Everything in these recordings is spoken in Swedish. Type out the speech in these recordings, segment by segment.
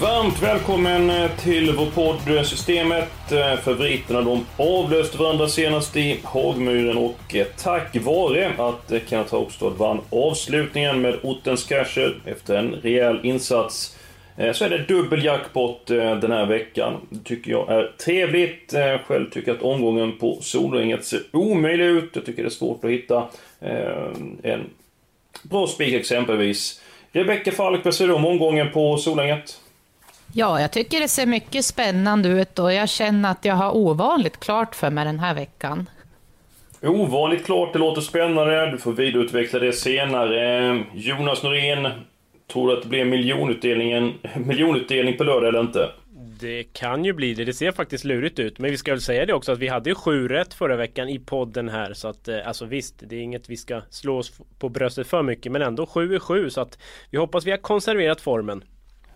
Varmt välkommen eh, till vår podd Systemet. Eh, favoriterna de avlöste varandra senast i Hagmyren och eh, tack vare att Kenneth Haugstad vann avslutningen med Ottens Casher efter en rejäl insats så är det dubbel jackpot den här veckan. Det tycker jag är trevligt. Själv tycker jag att omgången på Solänget ser omöjlig ut. Jag tycker det är svårt att hitta en bra spik exempelvis. Rebecka Falk, vad säger du om omgången på Solänget? Ja, jag tycker det ser mycket spännande ut och jag känner att jag har ovanligt klart för mig den här veckan. Ovanligt klart, det låter spännande. Du får vidareutveckla det senare. Jonas Norén, tror du att det blir miljonutdelningen, miljonutdelning på lördag eller inte? Det kan ju bli det. Det ser faktiskt lurigt ut. Men vi ska väl säga det också att vi hade sju rätt förra veckan i podden här. Så att eh, alltså visst, det är inget vi ska slå oss på bröstet för mycket. Men ändå sju är sju. Så att vi hoppas vi har konserverat formen.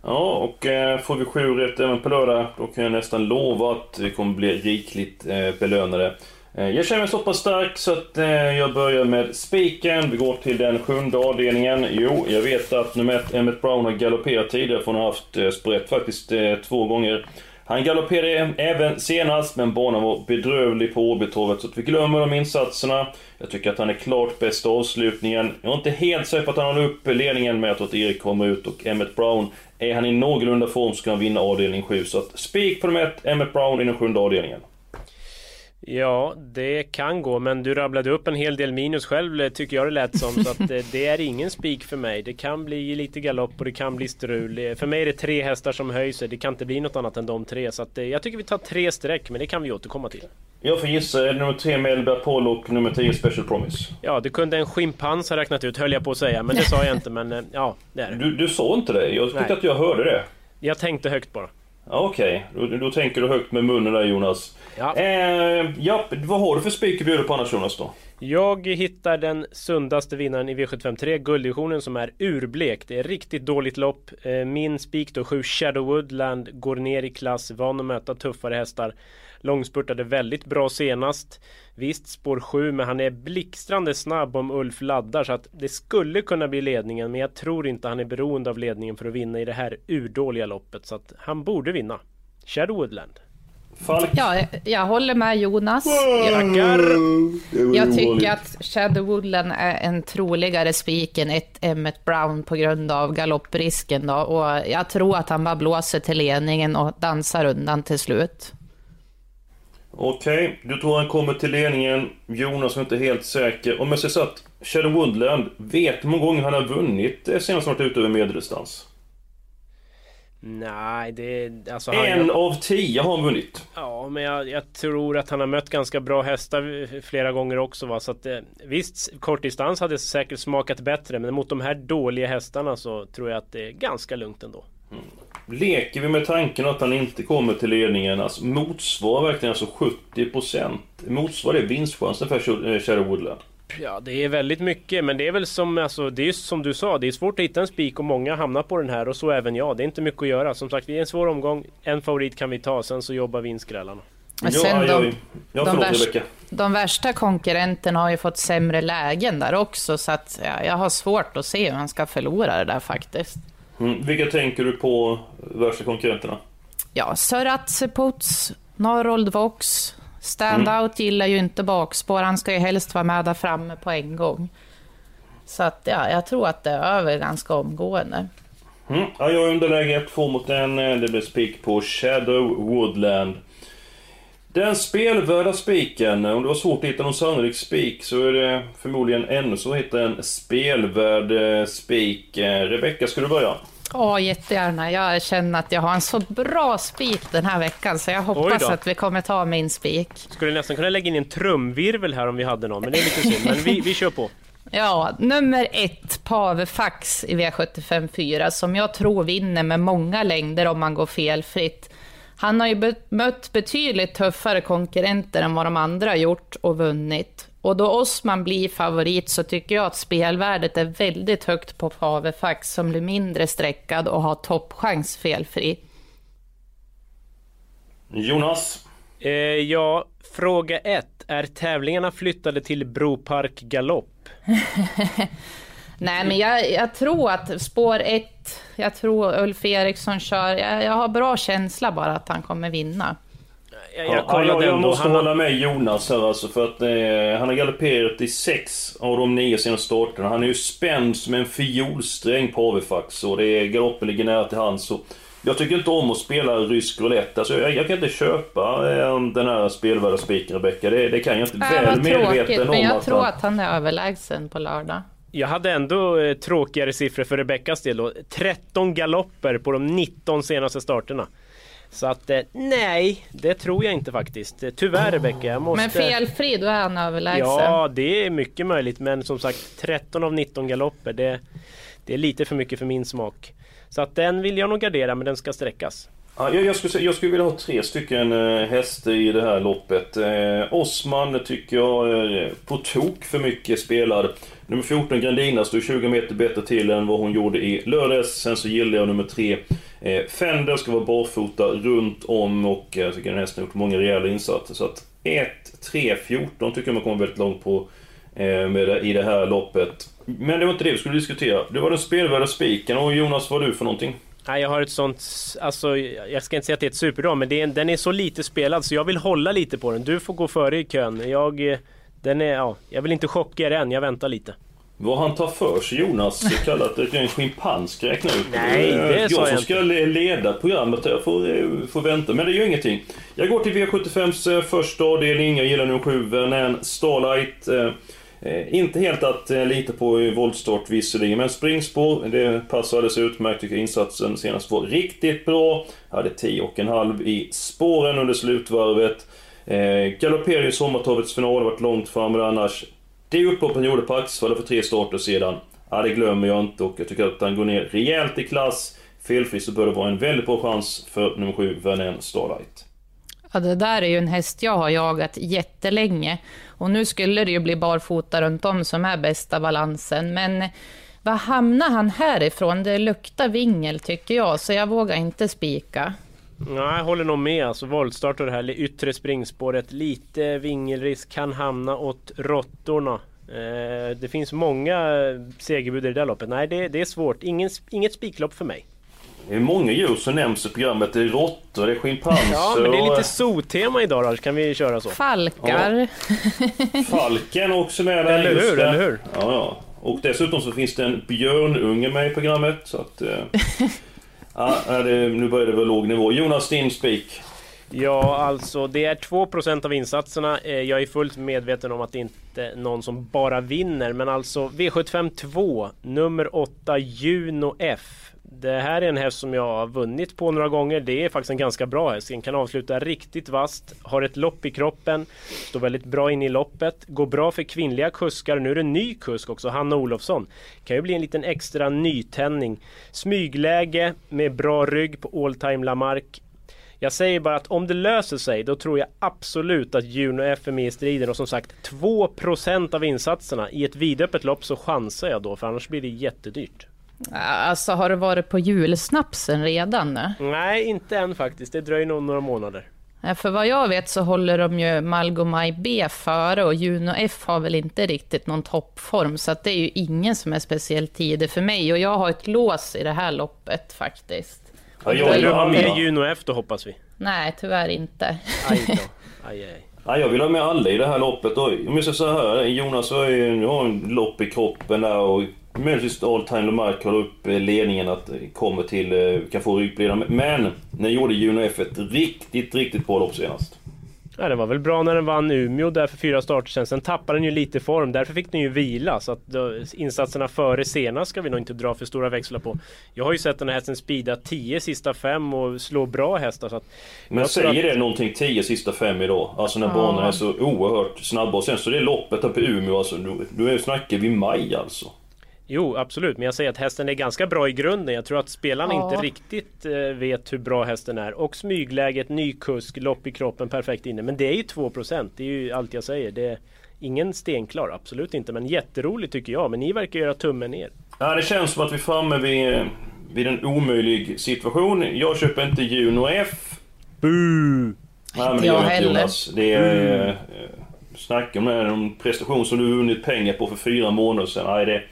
Ja, och eh, får vi sju rätt även på lördag, då kan jag nästan lova att vi kommer bli rikligt eh, belönade. Eh, jag känner mig så pass stark så att eh, jag börjar med spiken. Vi går till den sjunde avdelningen. Jo, jag vet att nummer ett, Emmet Brown har galopperat tidigare, för han har haft eh, sprätt faktiskt eh, två gånger. Han galopperade även senast, men banan var bedrövlig på Åbytorvet, så att vi glömmer de insatserna. Jag tycker att han är klart bäst avslutningen. Jag är inte helt säker på att han håller upp ledningen, men jag tror att Erik kommer ut och Emmet Brown är han i någorlunda form så kan han vinna avdelning 7. Så att spik på nummer 1, Emmett Brown i den sjunde avdelningen. Ja, det kan gå, men du rabblade upp en hel del minus själv tycker jag det lät som. Så att eh, det är ingen spik för mig. Det kan bli lite galopp och det kan bli strul. Eh, för mig är det tre hästar som höjs. Det kan inte bli något annat än de tre. Så att eh, jag tycker vi tar tre streck, men det kan vi återkomma till. Jag får gissa, är det nummer 3 Melby Apollo och nummer 10 Special Promise? Ja, det kunde en schimpans ha räknat ut, höll jag på att säga. Men det sa jag inte, men ja, det är det. Du, du sa inte det? Jag tyckte Nej. att jag hörde det. Jag tänkte högt bara. Okej, okay. då, då, tänker du högt med munnen där Jonas. Ja. Eh, ja, vad har du för spik att bjuda på annars Jonas då? Jag hittar den sundaste vinnaren i V753, gulddivisionen, som är urblek. Det är riktigt dåligt lopp. Eh, min spik då, 7 Shadow Woodland, går ner i klass, van att möta tuffare hästar. Långspurtade väldigt bra senast. Visst, spår 7, men han är blixtrande snabb om Ulf laddar så att det skulle kunna bli ledningen. Men jag tror inte han är beroende av ledningen för att vinna i det här urdåliga loppet. Så att han borde vinna. Shadow Woodland. Falk. Ja, jag håller med Jonas. Jag, jag tycker att Shadow Woodland är en troligare spik än ett Emmet Brown på grund av galopprisken. Då. Och jag tror att han bara blåser till ledningen och dansar undan till slut. Okej, okay, du tror han kommer till ledningen. Jonas är inte helt säker. Om jag säger så att Shadow Woodland, vet hur många gånger han har vunnit senast han varit ute över medeldistans? Nej, det... Alltså en har... av tio har han vunnit. Ja, men jag, jag, tror att han har mött ganska bra hästar flera gånger också. Va? Så att, eh, visst, kortdistans hade säkert smakat bättre. Men mot de här dåliga hästarna så tror jag att det är ganska lugnt ändå. Mm. Leker vi med tanken att han inte kommer till ledningen, alltså motsvarar verkligen alltså 70%? Motsvarar det vinstchansen för Shadow Woodland? Ja, det är väldigt mycket, men det är väl som, alltså, det är som du sa, det är svårt att hitta en spik och många hamnar på den här och så även jag. Det är inte mycket att göra. Som sagt, vi är en svår omgång. En favorit kan vi ta, sen så jobbar vi in skrällarna. Men sen ja, de, ja, de, värsta, de värsta konkurrenterna har ju fått sämre lägen där också, så att ja, jag har svårt att se hur han ska förlora det där faktiskt. Mm. Vilka tänker du på värsta konkurrenterna? Ja, Söratse Puts, Norrold Vox, Standout mm. gillar ju inte bakspår, han ska ju helst vara med där framme på en gång. Så att ja, jag tror att det är över ganska omgående. Mm. Ja, jag är underläge 1-2 mot en. Det blir spik på Shadow Woodland. Den spelvärda spiken, om det var svårt att hitta någon sannolik spik så är det förmodligen ännu så hitta en spelvärd eh, spik. Eh, Rebecka, ska du börja? Ja, jättegärna. Jag känner att jag har en så bra spik den här veckan, så jag hoppas att vi kommer ta min spik. Skulle nästan kunna lägga in en trumvirvel här om vi hade någon, men det är lite synd. Men vi, vi kör på. Ja, nummer ett, Pave Fax i V75 4, som jag tror vinner med många längder om man går felfritt. Han har ju mött betydligt tuffare konkurrenter än vad de andra gjort och vunnit. Och då Osman blir favorit så tycker jag att spelvärdet är väldigt högt på Pavefax som blir mindre sträckad och har toppchans felfri. Jonas? Eh, ja, fråga ett. Är tävlingarna flyttade till Bropark Galopp? Nej, men jag, jag, tror att spår ett, jag tror Ulf Eriksson kör, jag, jag har bra känsla bara att han kommer vinna jag, jag, ja, jag, jag måste han... hålla med Jonas här alltså för att eh, han har galopperat i sex av de nio senaste starterna. Han är ju spänd som en fiolsträng på Avifax och det är, galoppen ligger nära till hands. Så jag tycker inte om att spela rysk roulette. Alltså, jag, jag kan inte köpa eh, den här spelvärda spiken Rebecka. Det, det kan jag inte. Äh, Väl medveten om men jag att tror han... att han är överlägsen på lördag. Jag hade ändå eh, tråkigare siffror för Rebeckas del då. 13 galopper på de 19 senaste starterna. Så att eh, nej, det tror jag inte faktiskt. Eh, tyvärr Rebecka, jag måste... Men felfri, då är han överlägsen. Ja, det är mycket möjligt. Men som sagt, 13 av 19 galopper, det, det är lite för mycket för min smak. Så att den vill jag nog gardera, men den ska sträckas. Ja, jag, jag, skulle, jag skulle vilja ha tre stycken eh, hästar i det här loppet. Eh, Osman tycker jag är på tok för mycket spelad. Nummer 14 Grandina står 20 meter bättre till än vad hon gjorde i lördags. Sen så gillar jag nummer 3 eh, Eh, Fender ska vara barfota runt om och jag tycker den hästen har gjort många rejäla insatser. Så att 1, 3, 14 tycker jag man kommer väldigt långt på eh, med det, i det här loppet. Men det var inte det vi skulle diskutera. Det var den spelvärda spiken och Jonas, vad har du för någonting? Nej, jag har ett sånt, alltså jag ska inte säga att det är ett superdrag, men det är, den är så lite spelad så jag vill hålla lite på den. Du får gå före i kön. Jag, eh, den är, ja, jag vill inte chocka er än, jag väntar lite. Vad han tar för sig Jonas, kallat det en schimpans räkna ut. Nej, det jag sa jag som ska leda programmet jag får, eh, får vänta. Men det gör ingenting. Jag går till V75s eh, första avdelning. Jag gillar nummer 7, Vernan Starlight. Eh, inte helt att eh, lita på i voltstart visserligen, men springspår, det passar alldeles utmärkt. Tycker insatsen senast var riktigt bra. Hade 10,5 i spåren under slutvarvet. Eh, galopperade i sommartravets final, varit långt framme annars. Det upplopp han gjorde på Axevalla för tre starter sedan, ja, det glömmer jag inte och jag tycker att han går ner rejält i klass. Felfri så bör det vara en väldigt bra chans för nummer 7, Vernon Starlight. Ja, det där är ju en häst jag har jagat jättelänge. Och nu skulle det ju bli barfota runt om som är bästa balansen. Men vad hamnar han härifrån? Det luktar vingel tycker jag, så jag vågar inte spika. Nej, jag håller nog med. Alltså voltstart och det här yttre springspåret. Lite vingelrisk kan hamna åt råttorna. Eh, det finns många segerbud i det där loppet. Nej, det, det är svårt. Ingen, inget spiklopp för mig. Det är många djur som nämns i programmet. Det är råttor, det är schimpanser Ja, men det är lite zootema idag då. Kan vi köra så? Falkar. Ja. Falken också med där. Eller hur, eller hur? Ja, ja. Och dessutom så finns det en björnunge med i programmet. Så att... Eh, ja, det, nu börjar det väl låg nivå. Jonas, din spik? Ja, alltså det är 2% av insatserna. Eh, jag är fullt medveten om att det inte är någon som bara vinner. Men alltså V75 2, nummer 8, Juno F. Det här är en häst som jag har vunnit på några gånger. Det är faktiskt en ganska bra häst. Den kan avsluta riktigt vast, har ett lopp i kroppen, står väldigt bra in i loppet, går bra för kvinnliga kuskar. Nu är det en ny kusk också, Hanna Olofsson. Kan ju bli en liten extra nytändning. Smygläge med bra rygg på all time Lamarck. Jag säger bara att om det löser sig, då tror jag absolut att Juno F är med i striden. Och som sagt, 2% av insatserna i ett vidöppet lopp så chansar jag då, för annars blir det jättedyrt. Alltså har du varit på julsnapsen redan nu? Nej, inte än faktiskt. Det dröjer nog några månader. För vad jag vet så håller de ju Malgomaj B före och Juno F har väl inte riktigt någon toppform. Så att det är ju ingen som är speciellt tidig för mig. Och jag har ett lås i det här loppet faktiskt. Ja, jag vill ha med Juno F då hoppas vi. Nej, tyvärr inte. Aj då. Aj, aj. Ja, jag vill ha med alla i det här loppet. om jag ska säga här, Jonas har ju har en lopp i kroppen där och möjligtvis all time Lamarck håller upp eh, ledningen att eh, kommer till, eh, kan få ryggledaren. Men, när gjorde Juno F ett riktigt, riktigt bra lopp senast. Ja, den var väl bra när den vann Umeå där för fyra starter sen. Sen tappade den ju lite form. Därför fick den ju vila. Så att insatserna före senast ska vi nog inte dra för stora växlar på. Jag har ju sett den här hästen speeda 10 sista fem och slå bra hästar. Så att Men säger att... det någonting 10 sista fem idag? Alltså när ja. banorna är så oerhört snabba. Och sen så det loppet uppe i Umeå alltså. Då snackar vi maj alltså. Jo, absolut. Men jag säger att hästen är ganska bra i grunden. Jag tror att spelarna ja. inte riktigt eh, vet hur bra hästen är. Och smygläget, ny kusk, lopp i kroppen, perfekt inne. Men det är ju 2%. Det är ju allt jag säger. Det är ingen stenklar, absolut inte. Men jätteroligt tycker jag. Men ni verkar göra tummen ner. Ja, det känns som att vi är framme vid, vid en omöjlig situation. Jag köper inte Juno F. Buh! Nej, men det jag heller. Jonas. Det är... Mm. Snacka om en prestation som du vunnit pengar på för fyra månader sedan. Nej, det,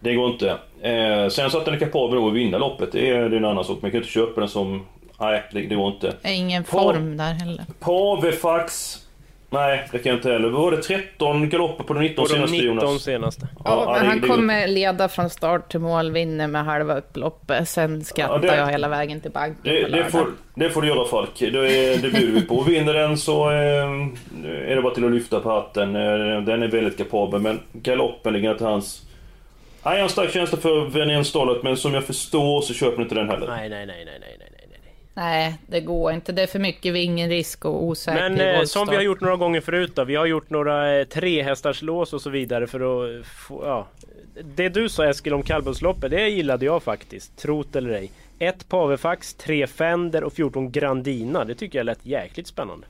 det går inte. Eh, sen så att den är kapabel att vinna loppet, det är, det är en annan sak. Man kan inte köpa den som... Nej, det, det går inte. Ingen form där heller. Pavefax. Nej, det kan jag inte heller. Var det 13 galopper på de 19 på senaste 19 Jonas? senaste. Ja, ja men det, han det, kommer leda från start till mål, vinner med halva upploppet. Sen skrattar ja, jag hela vägen till banken det, det, får, det får du göra Falk. Det, det bjuder vi på. Vinner den så eh, är det bara till att lyfta på hatten. Eh, den är väldigt kapabel, men galoppen ligger till hans Nej, jag har en stark känsla för Venén men som jag förstår så köper inte den heller. Nej, nej, nej, nej, nej, nej. Nej, det går inte. Det är för mycket vingrisk och osäker Men eh, som vi har gjort några gånger förut då. Vi har gjort några eh, trehästarslås och så vidare för att få, ja. Det du sa Eskil om kallblodsloppet, det gillade jag faktiskt. Trot eller ej. Ett Pavefax, tre Fender och 14 Grandina. Det tycker jag lät jäkligt spännande.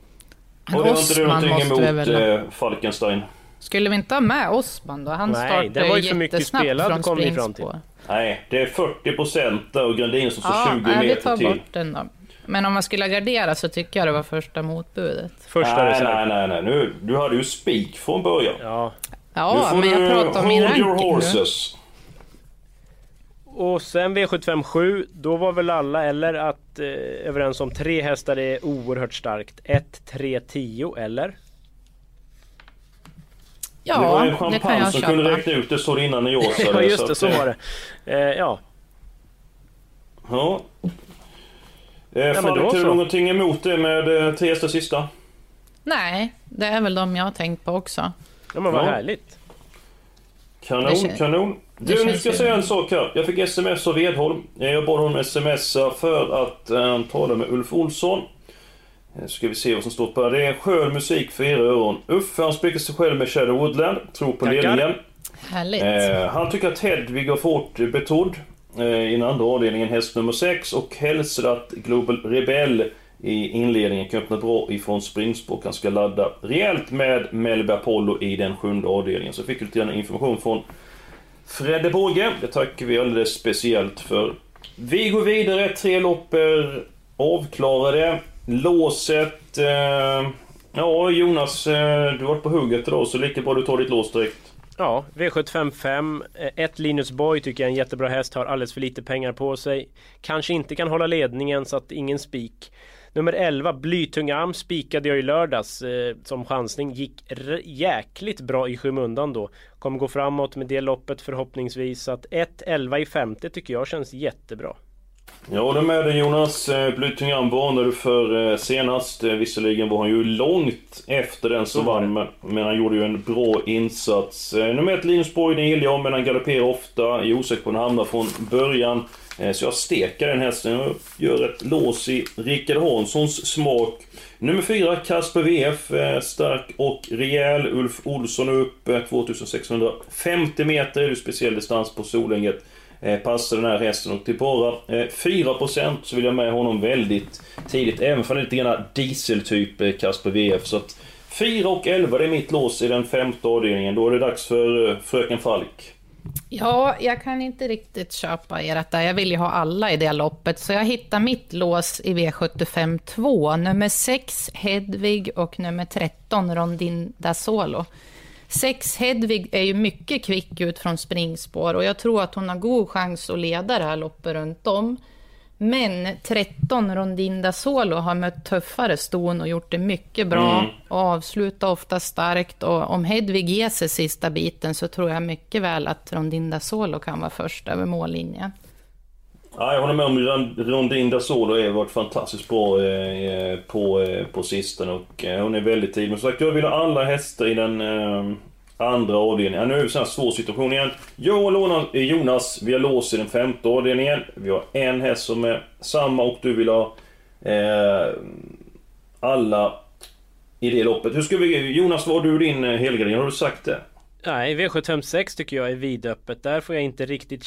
Och det har inte du någonting emot eh, Falkenstein? Skulle vi inte ha med Osman då? Han Nej, startar det var ju för mycket spelad kom vi fram till. Nej, det är 40% och Grandin som står ja, 20 meter till. Ja, vi tar bort den då. Men om man skulle gardera så tycker jag det var första motbudet. Första nej, nej, nej, nej. Nu, du hade ju spik från början. Ja, ja men jag pratar om min ranking nu. Och sen V75 7, då var väl alla eller att eh, överens om tre hästar är oerhört starkt. 1, 3, 10 eller? Ja, det var en champagne som kunde räkna ut det, så innan ni åsade. ja, just det, så, så var det. Eh, ja. Ja. Eh, ja, Fanny, har du någonting emot det med eh, tre sista? Nej, det är väl de jag har tänkt på också. Ja, men vad ja. härligt. Kanon, känns, kanon. Du, nu ska jag säga en sak här. Jag fick sms av Edholm. Jag bad honom smsa för att han eh, talade med Ulf Olsson. Eh, ska vi se vad som står på det. är skön musik för era öron. Uffe han spikar sig själv med Shadow Woodland. Tror på Tackar. ledningen. Härligt. Eh, han tycker att Hedvig har fått betrodd eh, i den andra avdelningen, häst nummer 6. Och Hälsrat Global Rebell i inledningen kan öppna bra ifrån springspår. Han ska ladda rejält med Melby Apollo i den sjunde avdelningen. Så fick vi lite information från Fredde Båge. Det tackar vi alldeles speciellt för. Vi går vidare, tre loppor avklarade. Låset... Eh, ja, Jonas, eh, du har varit på hugget idag så lika bra du tar ditt lås direkt. Ja, V755. Eh, ett Linus Boy tycker jag är en jättebra häst. Har alldeles för lite pengar på sig. Kanske inte kan hålla ledningen så att ingen spik. Nummer 11, Blytung Arm, spikade jag i lördags eh, som chansning. Gick jäkligt bra i skymundan då. Kommer gå framåt med det loppet förhoppningsvis. Så att 1-11 i femte tycker jag känns jättebra. Jag håller med dig Jonas. Eh, Blytungan varnade för eh, senast. Eh, visserligen var han ju långt efter den som vann, men han gjorde ju en bra insats. Nummer ett Linus Borg, den gillar jag, men han galopperar ofta. Jag är osäker på när han hamnar från början. Så jag stekar den hästen. Jag gör ett lås i Rickard Hanssons smak. Nummer 4, Kasper VF. Stark och rejäl. Ulf Olsson upp 2650 meter. Det är speciell distans på Solänget Eh, passar den här hästen. Och till bara 4% eh, så vill jag med honom väldigt tidigt. Även för lite grann dieseltyp eh, Kasper VF. Så att 4 och 11 det är mitt lås i den femte avdelningen. Då är det dags för Fröken Falk. Ja, jag kan inte riktigt köpa ert där. Jag vill ju ha alla i det loppet. Så jag hittar mitt lås i V75 2. Nummer 6 Hedvig och nummer 13 Rondin da Solo. Sex Hedvig är ju mycket kvick ut från springspår och jag tror att hon har god chans att leda det här loppet runt om. Men 13 Rondinda Solo har mött tuffare ston och gjort det mycket bra mm. och avslutar ofta starkt. Och om Hedvig ger sig sista biten så tror jag mycket väl att Rondinda Solo kan vara först över mållinjen. Ja, jag håller med om Rondin Dasolo har varit fantastiskt bra eh, eh, på, eh, på sistone och eh, hon är väldigt tidig. Men som sagt, jag vill ha alla hästar i den eh, andra avdelningen. Ja, nu är det en sån här svår situation igen. Jag och eh, Jonas, vi har låst i den femte avdelningen. Vi har en häst som är samma och du vill ha eh, alla i det loppet. Hur ska vi... Jonas, vad har du din eh, helgardering? Har du sagt det? Nej, V756 tycker jag är vidöppet. Där får jag inte riktigt...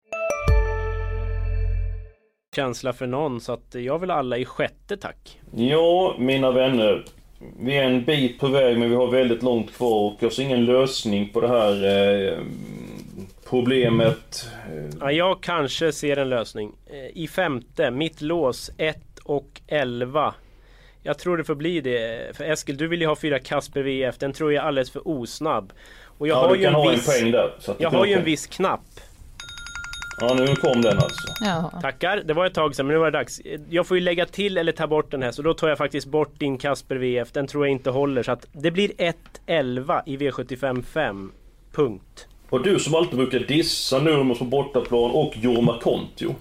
känsla för någon så att jag vill alla i sjätte tack. Ja, mina vänner. Vi är en bit på väg men vi har väldigt långt kvar och jag ser ingen lösning på det här eh, problemet. Ja, jag kanske ser en lösning. Eh, I femte, mitt lås 1 och 11. Jag tror det får bli det. För Eskil, du vill ju ha fyra Kasper VF. Den tror jag är alldeles för osnabb. Och jag ja, har du ju kan en ha viss, en poäng där. jag har ju en viss knapp. Ja, nu kom den alltså. Jaha. Tackar. Det var ett tag sedan, men nu var det dags. Jag får ju lägga till eller ta bort den här, så då tar jag faktiskt bort din Kasper VF. Den tror jag inte håller, så att det blir 1-11 i V75 5. Punkt. Och du som alltid brukar dissa Nurmos på bortaplan och Jorma Kontio.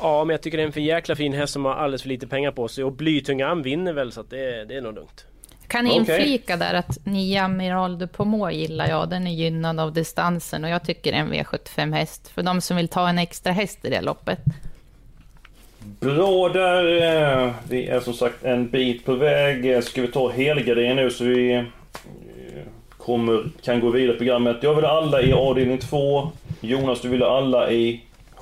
ja, men jag tycker det är en för jäkla fin häst som har alldeles för lite pengar på sig. Och Blytungan vinner väl, så att det, det är nog lugnt. Kan okay. inflika där att Nia Amiral de Pomaux gillar jag. Den är gynnad av distansen och jag tycker en V75 häst. För de som vill ta en extra häst i det loppet. Bra där. Eh, vi är som sagt en bit på väg. Ska vi ta helgarderingen nu så vi eh, kommer, kan gå vidare i programmet. Jag vill ha alla i avdelning 2. Jonas, du vill ha alla i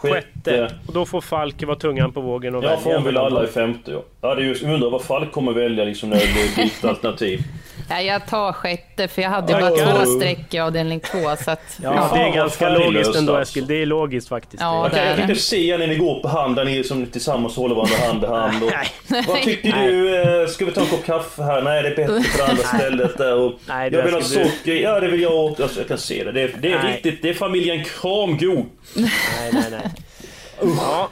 Sjätte. Och då får Falk vara tungan på vågen och ja, välja. Ja, får väl alla i femte. Ja. Ja, det är just, jag undrar vad Falk kommer välja liksom när det blir ett alternativ. Ja, jag tar sjätte för jag hade bara två streck i avdelning två. Så att, ja, ja, det är ganska logiskt ändå Eskil. Det är logiskt faktiskt. Ja, jag, kan, jag tänkte se när ni går på hand, där ni som tillsammans håller varandra hand i hand. Och, vad tycker Nej. du? Eh, ska vi ta en kopp kaffe här? Nej, det är bättre på det andra stället där. Och Nej, jag vill ha socker. Ja, det vill jag också. Alltså, jag kan se det. Det är, det är riktigt. Det är familjen Kramgo. Nej, nej, nej. Ja.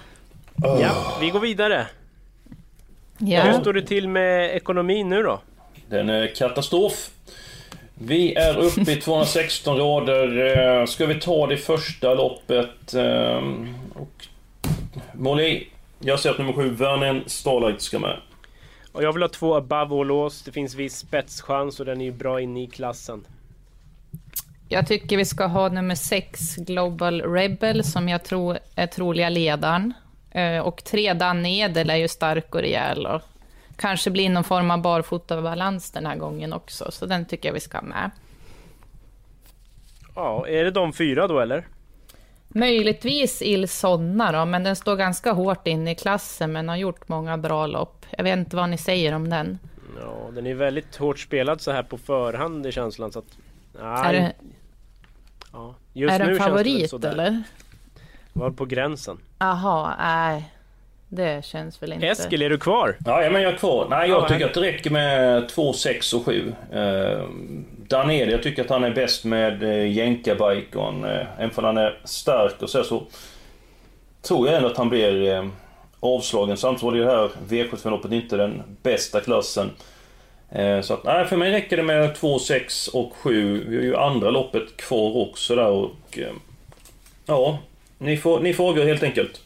ja, vi går vidare. Ja. Hur står det till med ekonomin nu då? Den är katastrof. Vi är uppe i 216 rader. Eh, ska vi ta det första loppet? Ehm, och Molly, jag ser att nummer 7, Vernen Starlight ska med. Och jag vill ha två above all lås. Det finns viss spetschans och den är ju bra inne i klassen. Jag tycker vi ska ha nummer 6, Global Rebel, som jag tror är troliga ledaren. Eh, och tre Dan Edel är ju stark och rejäl och kanske blir någon form av barfotabalans den här gången också, så den tycker jag vi ska ha med. Ja, är det de fyra då eller? Möjligtvis Il Sonna då, men den står ganska hårt inne i klassen men har gjort många bra lopp. Jag vet inte vad ni säger om den. Ja, den är väldigt hårt spelad så här på förhand i känslan så att... Nej. Är det, ja, just är nu en favorit eller? Var på gränsen. Jaha, nej. Det känns väl inte... Eskil, är du kvar? Ja, men jag är kvar. Nej, jag tycker att det räcker med 2, 6 och 7. Eh, Daniel, jag tycker att han är bäst med eh, jänkarbiken. Eh, även om han är stark och så, så tror jag ändå att han blir eh, avslagen. Samtidigt var det här V75-loppet inte den bästa klassen. Eh, så att, nej, för mig räcker det med 2, 6 och 7. Vi har ju andra loppet kvar också där och... Eh, ja, ni får, ni får avgöra helt enkelt.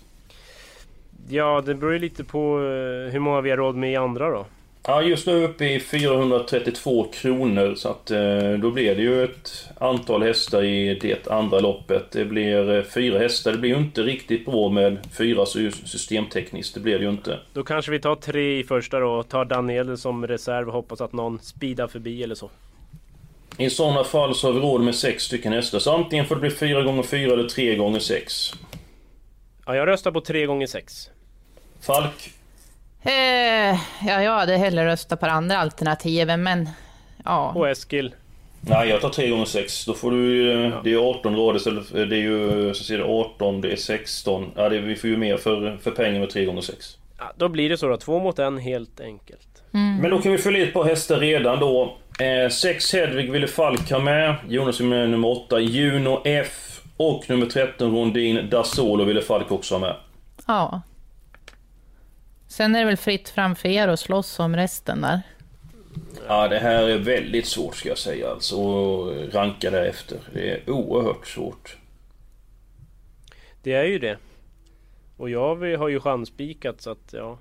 Ja, det beror ju lite på eh, hur många vi har råd med i andra då. Ja, just nu uppe i 432 kronor så att eh, då blir det ju ett antal hästar i det andra loppet. Det blir eh, fyra hästar. Det blir ju inte riktigt bra med fyra systemtekniskt. Det blir det ju inte. Då kanske vi tar tre i första då och tar Daniel som reserv och hoppas att någon speedar förbi eller så. I sådana fall så har vi råd med sex stycken hästar. Så antingen får det bli fyra gånger fyra eller tre gånger sex. Ja, jag röstar på tre gånger sex. Falk? Eh, ja, jag hade hellre röstat på det andra alternativen, men... Ja. Och Eskil? Nej, jag tar 3 gånger 6 Då får du ja. Det är 18 rader istället för... Det är ju... Så ser det 18, det är 16. Ja, det, vi får ju mer för, för pengar med 3 gånger 6 ja, Då blir det så då. Två mot en helt enkelt. Mm. Men då kan vi följa ett par hästar redan då. 6 eh, Hedvig ville Falk ha med. Jonas är med nummer 8. Juno F. Och nummer 13 Rondin Dasolo ville Falk också ha med. Ja. Sen är det väl fritt fram för er att slåss om resten där. Ja, det här är väldigt svårt ska jag säga alltså. Att ranka därefter. Det är oerhört svårt. Det är ju det. Och jag har ju chanspikat så att ja.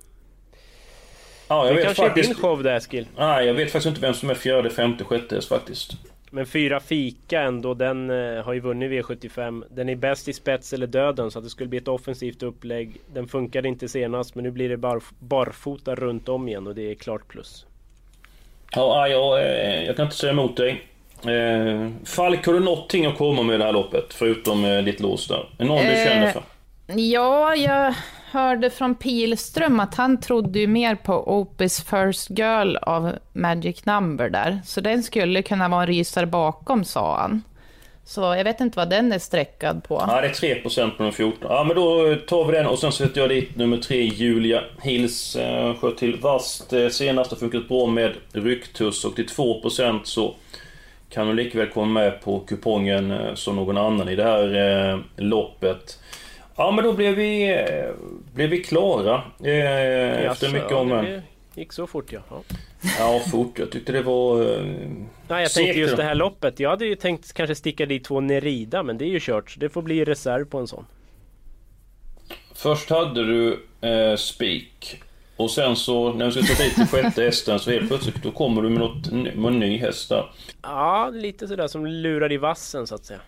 Ja, jag det vet kanske faktiskt... är din show där Eskil. Nej, jag vet faktiskt inte vem som är fjärde, femte, sjätte faktiskt. Men fyra Fika ändå, den eh, har ju vunnit V75. Den är bäst i spets eller döden så att det skulle bli ett offensivt upplägg. Den funkade inte senast men nu blir det bar, barfota runt om igen och det är klart plus. Ja, jag, eh, jag kan inte säga emot dig. Eh, Falk, har du någonting att komma med i det här loppet? Förutom ditt lås där? Är någon du känner för? Ja, jag hörde från Pilström att han trodde ju mer på Opus First Girl av Magic Number där. Så den skulle kunna vara en rysare bakom, sa han. Så jag vet inte vad den är sträckad på. Ja, det är 3% på de 14. Ja, men då tar vi den och sen sätter jag dit nummer 3, Julia Hills. Eh, sköt till vast eh, senast och funkat bra med rycktuss och till 2% så kan hon likväl komma med på kupongen eh, som någon annan i det här eh, loppet. Ja men då blev vi, blev vi klara. Eh, efter mycket om ja, det gick så fort ja. ja. Ja, fort. Jag tyckte det var... Eh, Nej, jag tänkte just det här loppet. Jag hade ju tänkt kanske sticka dit två Nerida, men det är ju kört. Så det får bli reserv på en sån. Först hade du eh, Spik. Och sen så när du ska ta dit den sjätte hästen så helt plötsligt då kommer du med, något, med en ny häst där. Ja, lite sådär som lurar i vassen så att säga.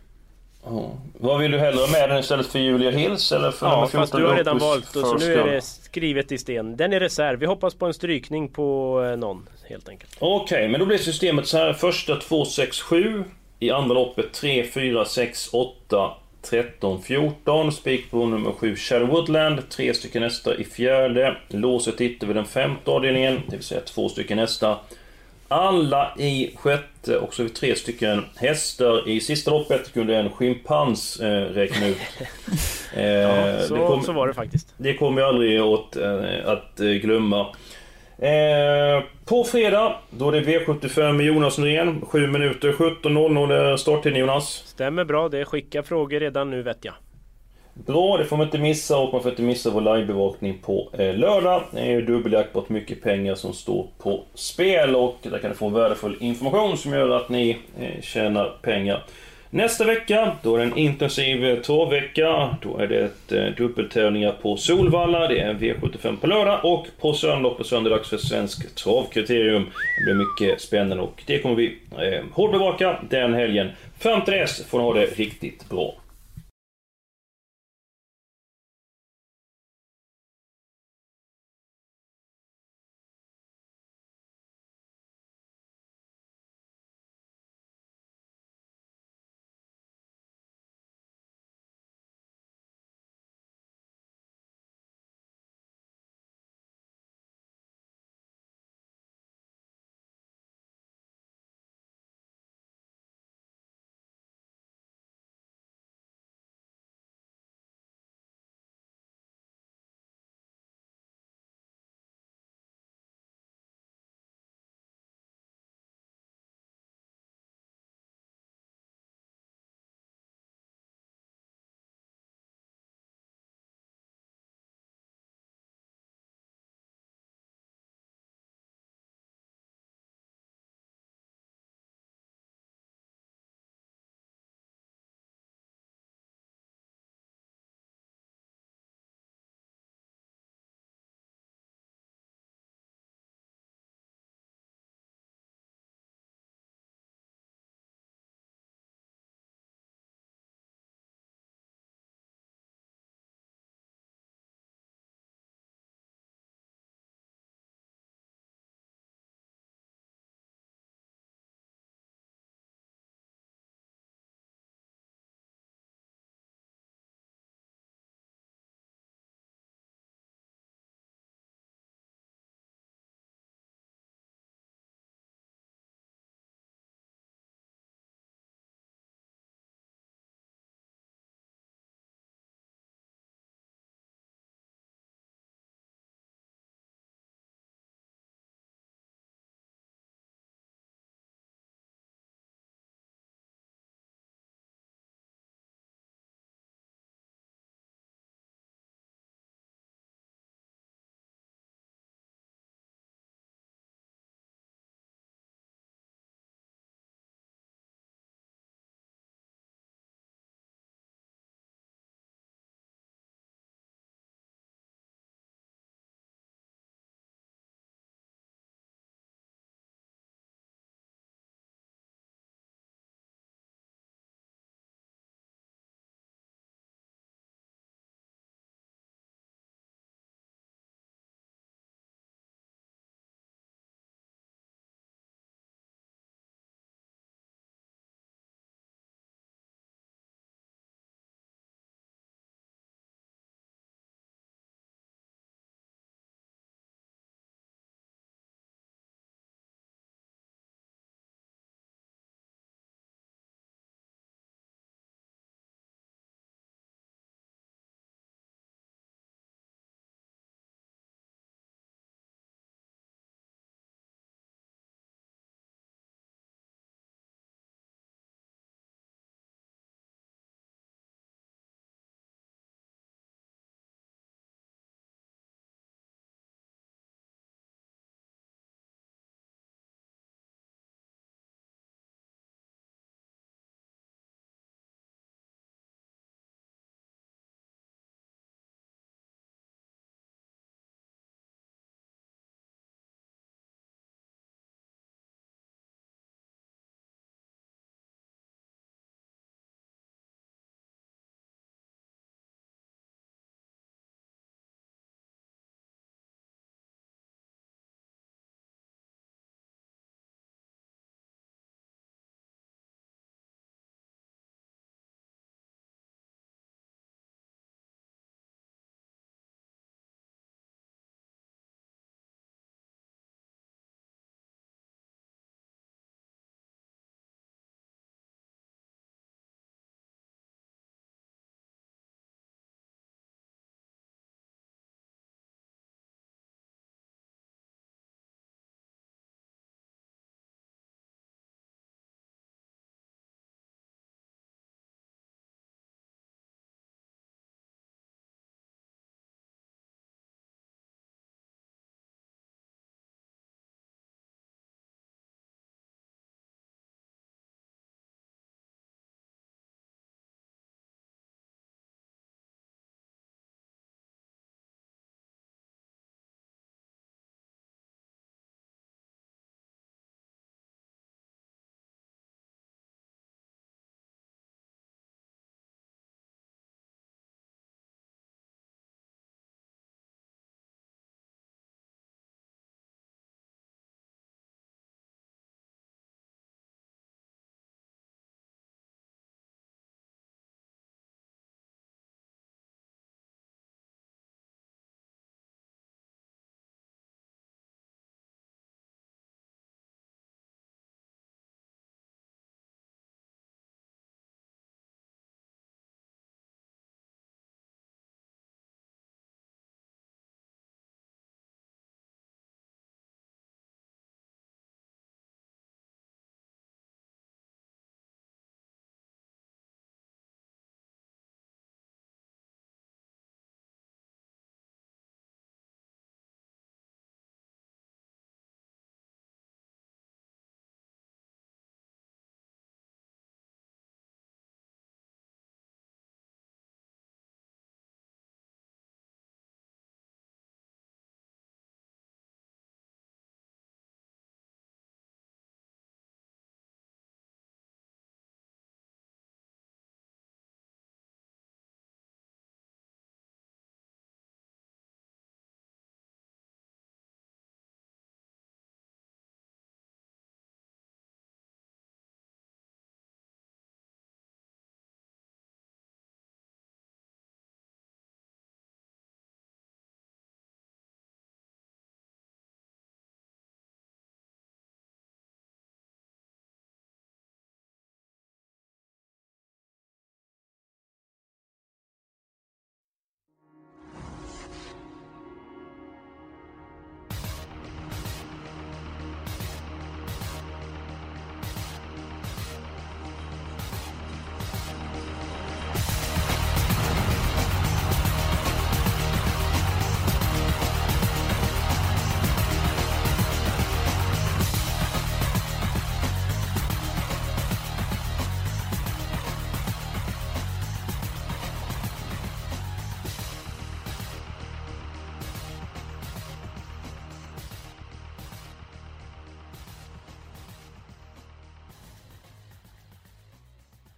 Oh. Vad vill du hellre med den istället för Julia Hills eller för Ja, fast du har redan valt och så nu är det skrivet i sten. Den är reserv. Vi hoppas på en strykning på eh, någon helt enkelt. Okej, okay, men då blir systemet så här. Första 2, 6, 7. I andra loppet 3, 4, 6, 8, 13, 14. Spik på nummer 7 Shadow Woodland. Tre stycken hästar i fjärde. Låset hittar vi den femte avdelningen, det vill säga två stycken hästar. Alla i sjätte och så tre stycken hästar. I sista loppet kunde en schimpans eh, räkna ut. Eh, ja, så, kom, så var det faktiskt. Det kommer jag aldrig åt eh, att eh, glömma. Eh, på fredag, då är det V75 med Jonas Norén. 7 minuter, 17.00 är starttiden Jonas. Stämmer bra det. Skicka frågor redan nu vet jag. Bra, det får man inte missa och man får inte missa vår livebevakning på eh, lördag. Det är ju dubbeljackpot, mycket pengar som står på spel och där kan du få värdefull information som gör att ni eh, tjänar pengar. Nästa vecka, då är det en intensiv eh, travvecka. Då är det ett, eh, dubbeltävlingar på Solvalla, det är en V75 på lördag och på söndag på söndag dags för Svensk Travkriterium. Det blir mycket spännande och det kommer vi eh, hårdbevaka den helgen. Fram till dess får ni ha det riktigt bra.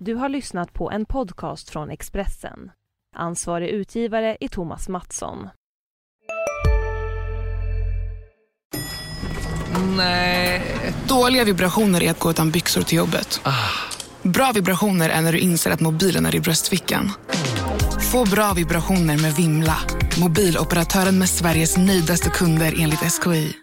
Du har lyssnat på en podcast från Expressen. Ansvarig utgivare är Thomas Mattsson. Nej. Dåliga vibrationer är att gå utan byxor till jobbet. Bra vibrationer är när du inser att mobilen är i bröstfickan. Få bra vibrationer med Vimla. Mobiloperatören med Sveriges nöjdaste kunder enligt SKI.